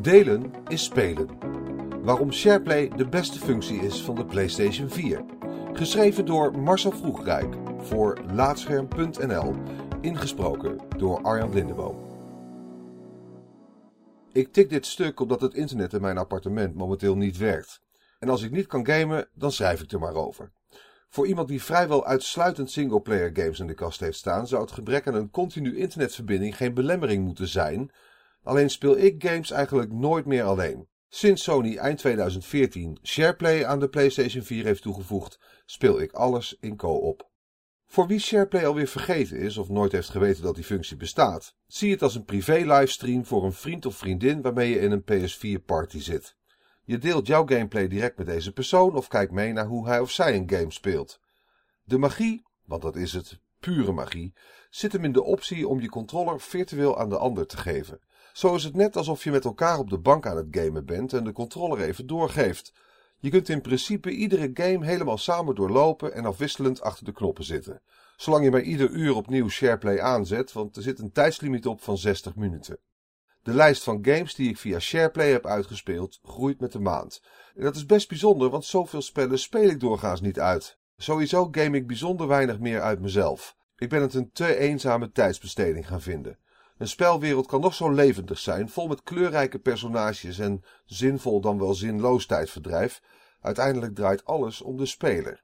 Delen is spelen. Waarom SharePlay de beste functie is van de PlayStation 4. Geschreven door Marcel Vroegrijk voor Laatscherm.nl. Ingesproken door Arjan Lindeboom. Ik tik dit stuk omdat het internet in mijn appartement momenteel niet werkt. En als ik niet kan gamen, dan schrijf ik er maar over. Voor iemand die vrijwel uitsluitend singleplayer games in de kast heeft staan, zou het gebrek aan een continu internetverbinding geen belemmering moeten zijn. Alleen speel ik games eigenlijk nooit meer alleen. Sinds Sony eind 2014 SharePlay aan de PlayStation 4 heeft toegevoegd, speel ik alles in co-op. Voor wie SharePlay alweer vergeten is of nooit heeft geweten dat die functie bestaat, zie het als een privé livestream voor een vriend of vriendin waarmee je in een PS4 party zit. Je deelt jouw gameplay direct met deze persoon of kijkt mee naar hoe hij of zij een game speelt. De magie, want dat is het, pure magie, zit hem in de optie om je controller virtueel aan de ander te geven. Zo is het net alsof je met elkaar op de bank aan het gamen bent en de controller even doorgeeft. Je kunt in principe iedere game helemaal samen doorlopen en afwisselend achter de knoppen zitten. Zolang je maar ieder uur opnieuw SharePlay aanzet, want er zit een tijdslimiet op van 60 minuten. De lijst van games die ik via SharePlay heb uitgespeeld groeit met de maand. En dat is best bijzonder, want zoveel spellen speel ik doorgaans niet uit. Sowieso game ik bijzonder weinig meer uit mezelf. Ik ben het een te eenzame tijdsbesteding gaan vinden. Een spelwereld kan nog zo levendig zijn, vol met kleurrijke personages en zinvol dan wel zinloos tijdverdrijf. Uiteindelijk draait alles om de speler.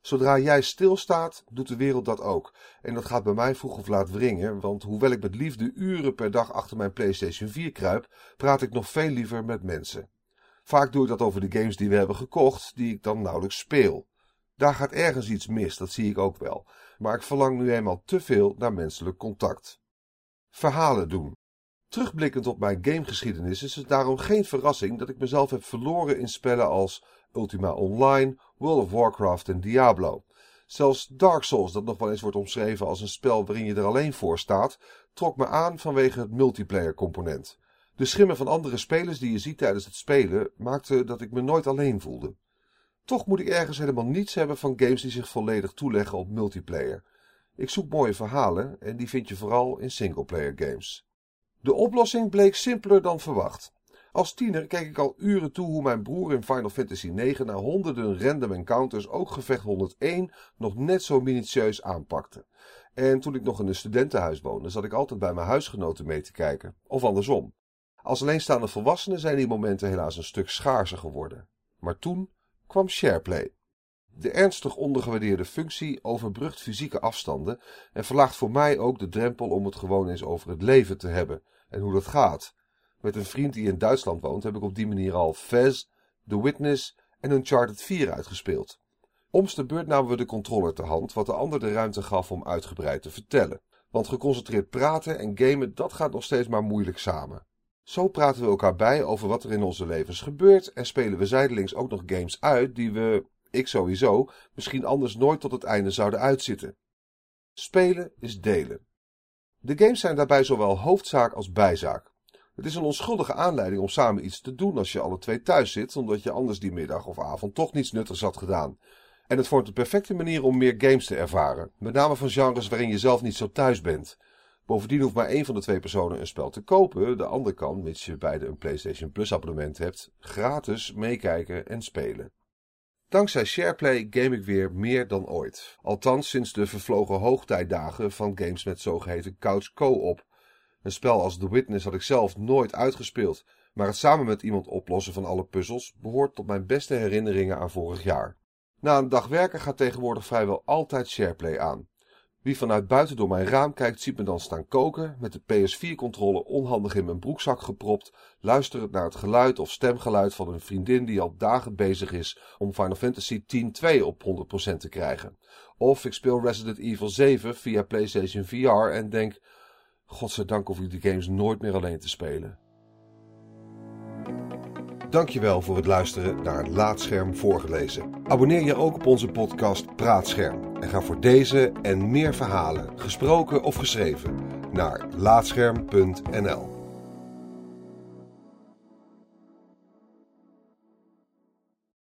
Zodra jij stilstaat, doet de wereld dat ook. En dat gaat bij mij vroeg of laat wringen, want hoewel ik met liefde uren per dag achter mijn PlayStation 4 kruip, praat ik nog veel liever met mensen. Vaak doe ik dat over de games die we hebben gekocht, die ik dan nauwelijks speel. Daar gaat ergens iets mis, dat zie ik ook wel. Maar ik verlang nu eenmaal te veel naar menselijk contact. Verhalen doen. Terugblikkend op mijn gamegeschiedenis is het daarom geen verrassing dat ik mezelf heb verloren in spellen als Ultima Online, World of Warcraft en Diablo. Zelfs Dark Souls, dat nog wel eens wordt omschreven als een spel waarin je er alleen voor staat, trok me aan vanwege het multiplayer component. De schimmen van andere spelers die je ziet tijdens het spelen maakte dat ik me nooit alleen voelde. Toch moet ik ergens helemaal niets hebben van games die zich volledig toeleggen op multiplayer. Ik zoek mooie verhalen en die vind je vooral in singleplayer games. De oplossing bleek simpeler dan verwacht. Als tiener keek ik al uren toe hoe mijn broer in Final Fantasy IX na honderden random encounters ook gevecht 101 nog net zo minutieus aanpakte. En toen ik nog in een studentenhuis woonde, zat ik altijd bij mijn huisgenoten mee te kijken. Of andersom. Als alleenstaande volwassene zijn die momenten helaas een stuk schaarser geworden. Maar toen kwam SharePlay. De ernstig ondergewaardeerde functie overbrugt fysieke afstanden en verlaagt voor mij ook de drempel om het gewoon eens over het leven te hebben en hoe dat gaat. Met een vriend die in Duitsland woont heb ik op die manier al Fez, The Witness en Uncharted 4 uitgespeeld. Oms de beurt namen we de controller ter hand, wat de ander de ruimte gaf om uitgebreid te vertellen. Want geconcentreerd praten en gamen, dat gaat nog steeds maar moeilijk samen. Zo praten we elkaar bij over wat er in onze levens gebeurt en spelen we zijdelings ook nog games uit die we, ik sowieso, misschien anders nooit tot het einde zouden uitzitten. Spelen is delen. De games zijn daarbij zowel hoofdzaak als bijzaak. Het is een onschuldige aanleiding om samen iets te doen als je alle twee thuis zit, omdat je anders die middag of avond toch niets nuttigs had gedaan. En het vormt een perfecte manier om meer games te ervaren, met name van genres waarin je zelf niet zo thuis bent. Bovendien hoeft maar één van de twee personen een spel te kopen, de ander kan, mits je beide een PlayStation Plus abonnement hebt, gratis meekijken en spelen. Dankzij SharePlay game ik weer meer dan ooit. Althans sinds de vervlogen hoogtijdagen van games met zogeheten couch co-op. Een spel als The Witness had ik zelf nooit uitgespeeld, maar het samen met iemand oplossen van alle puzzels behoort tot mijn beste herinneringen aan vorig jaar. Na een dag werken gaat tegenwoordig vrijwel altijd SharePlay aan. Wie vanuit buiten door mijn raam kijkt, ziet me dan staan koken, met de PS4-controle onhandig in mijn broekzak gepropt, luisterend naar het geluid of stemgeluid van een vriendin die al dagen bezig is om Final Fantasy X-2 op 100% te krijgen. Of ik speel Resident Evil 7 via PlayStation VR en denk, godzijdank hoef ik die games nooit meer alleen te spelen. Dankjewel voor het luisteren naar Laatscherm voorgelezen. Abonneer je ook op onze podcast Praatscherm. En ga voor deze en meer verhalen, gesproken of geschreven, naar laatscherm.nl.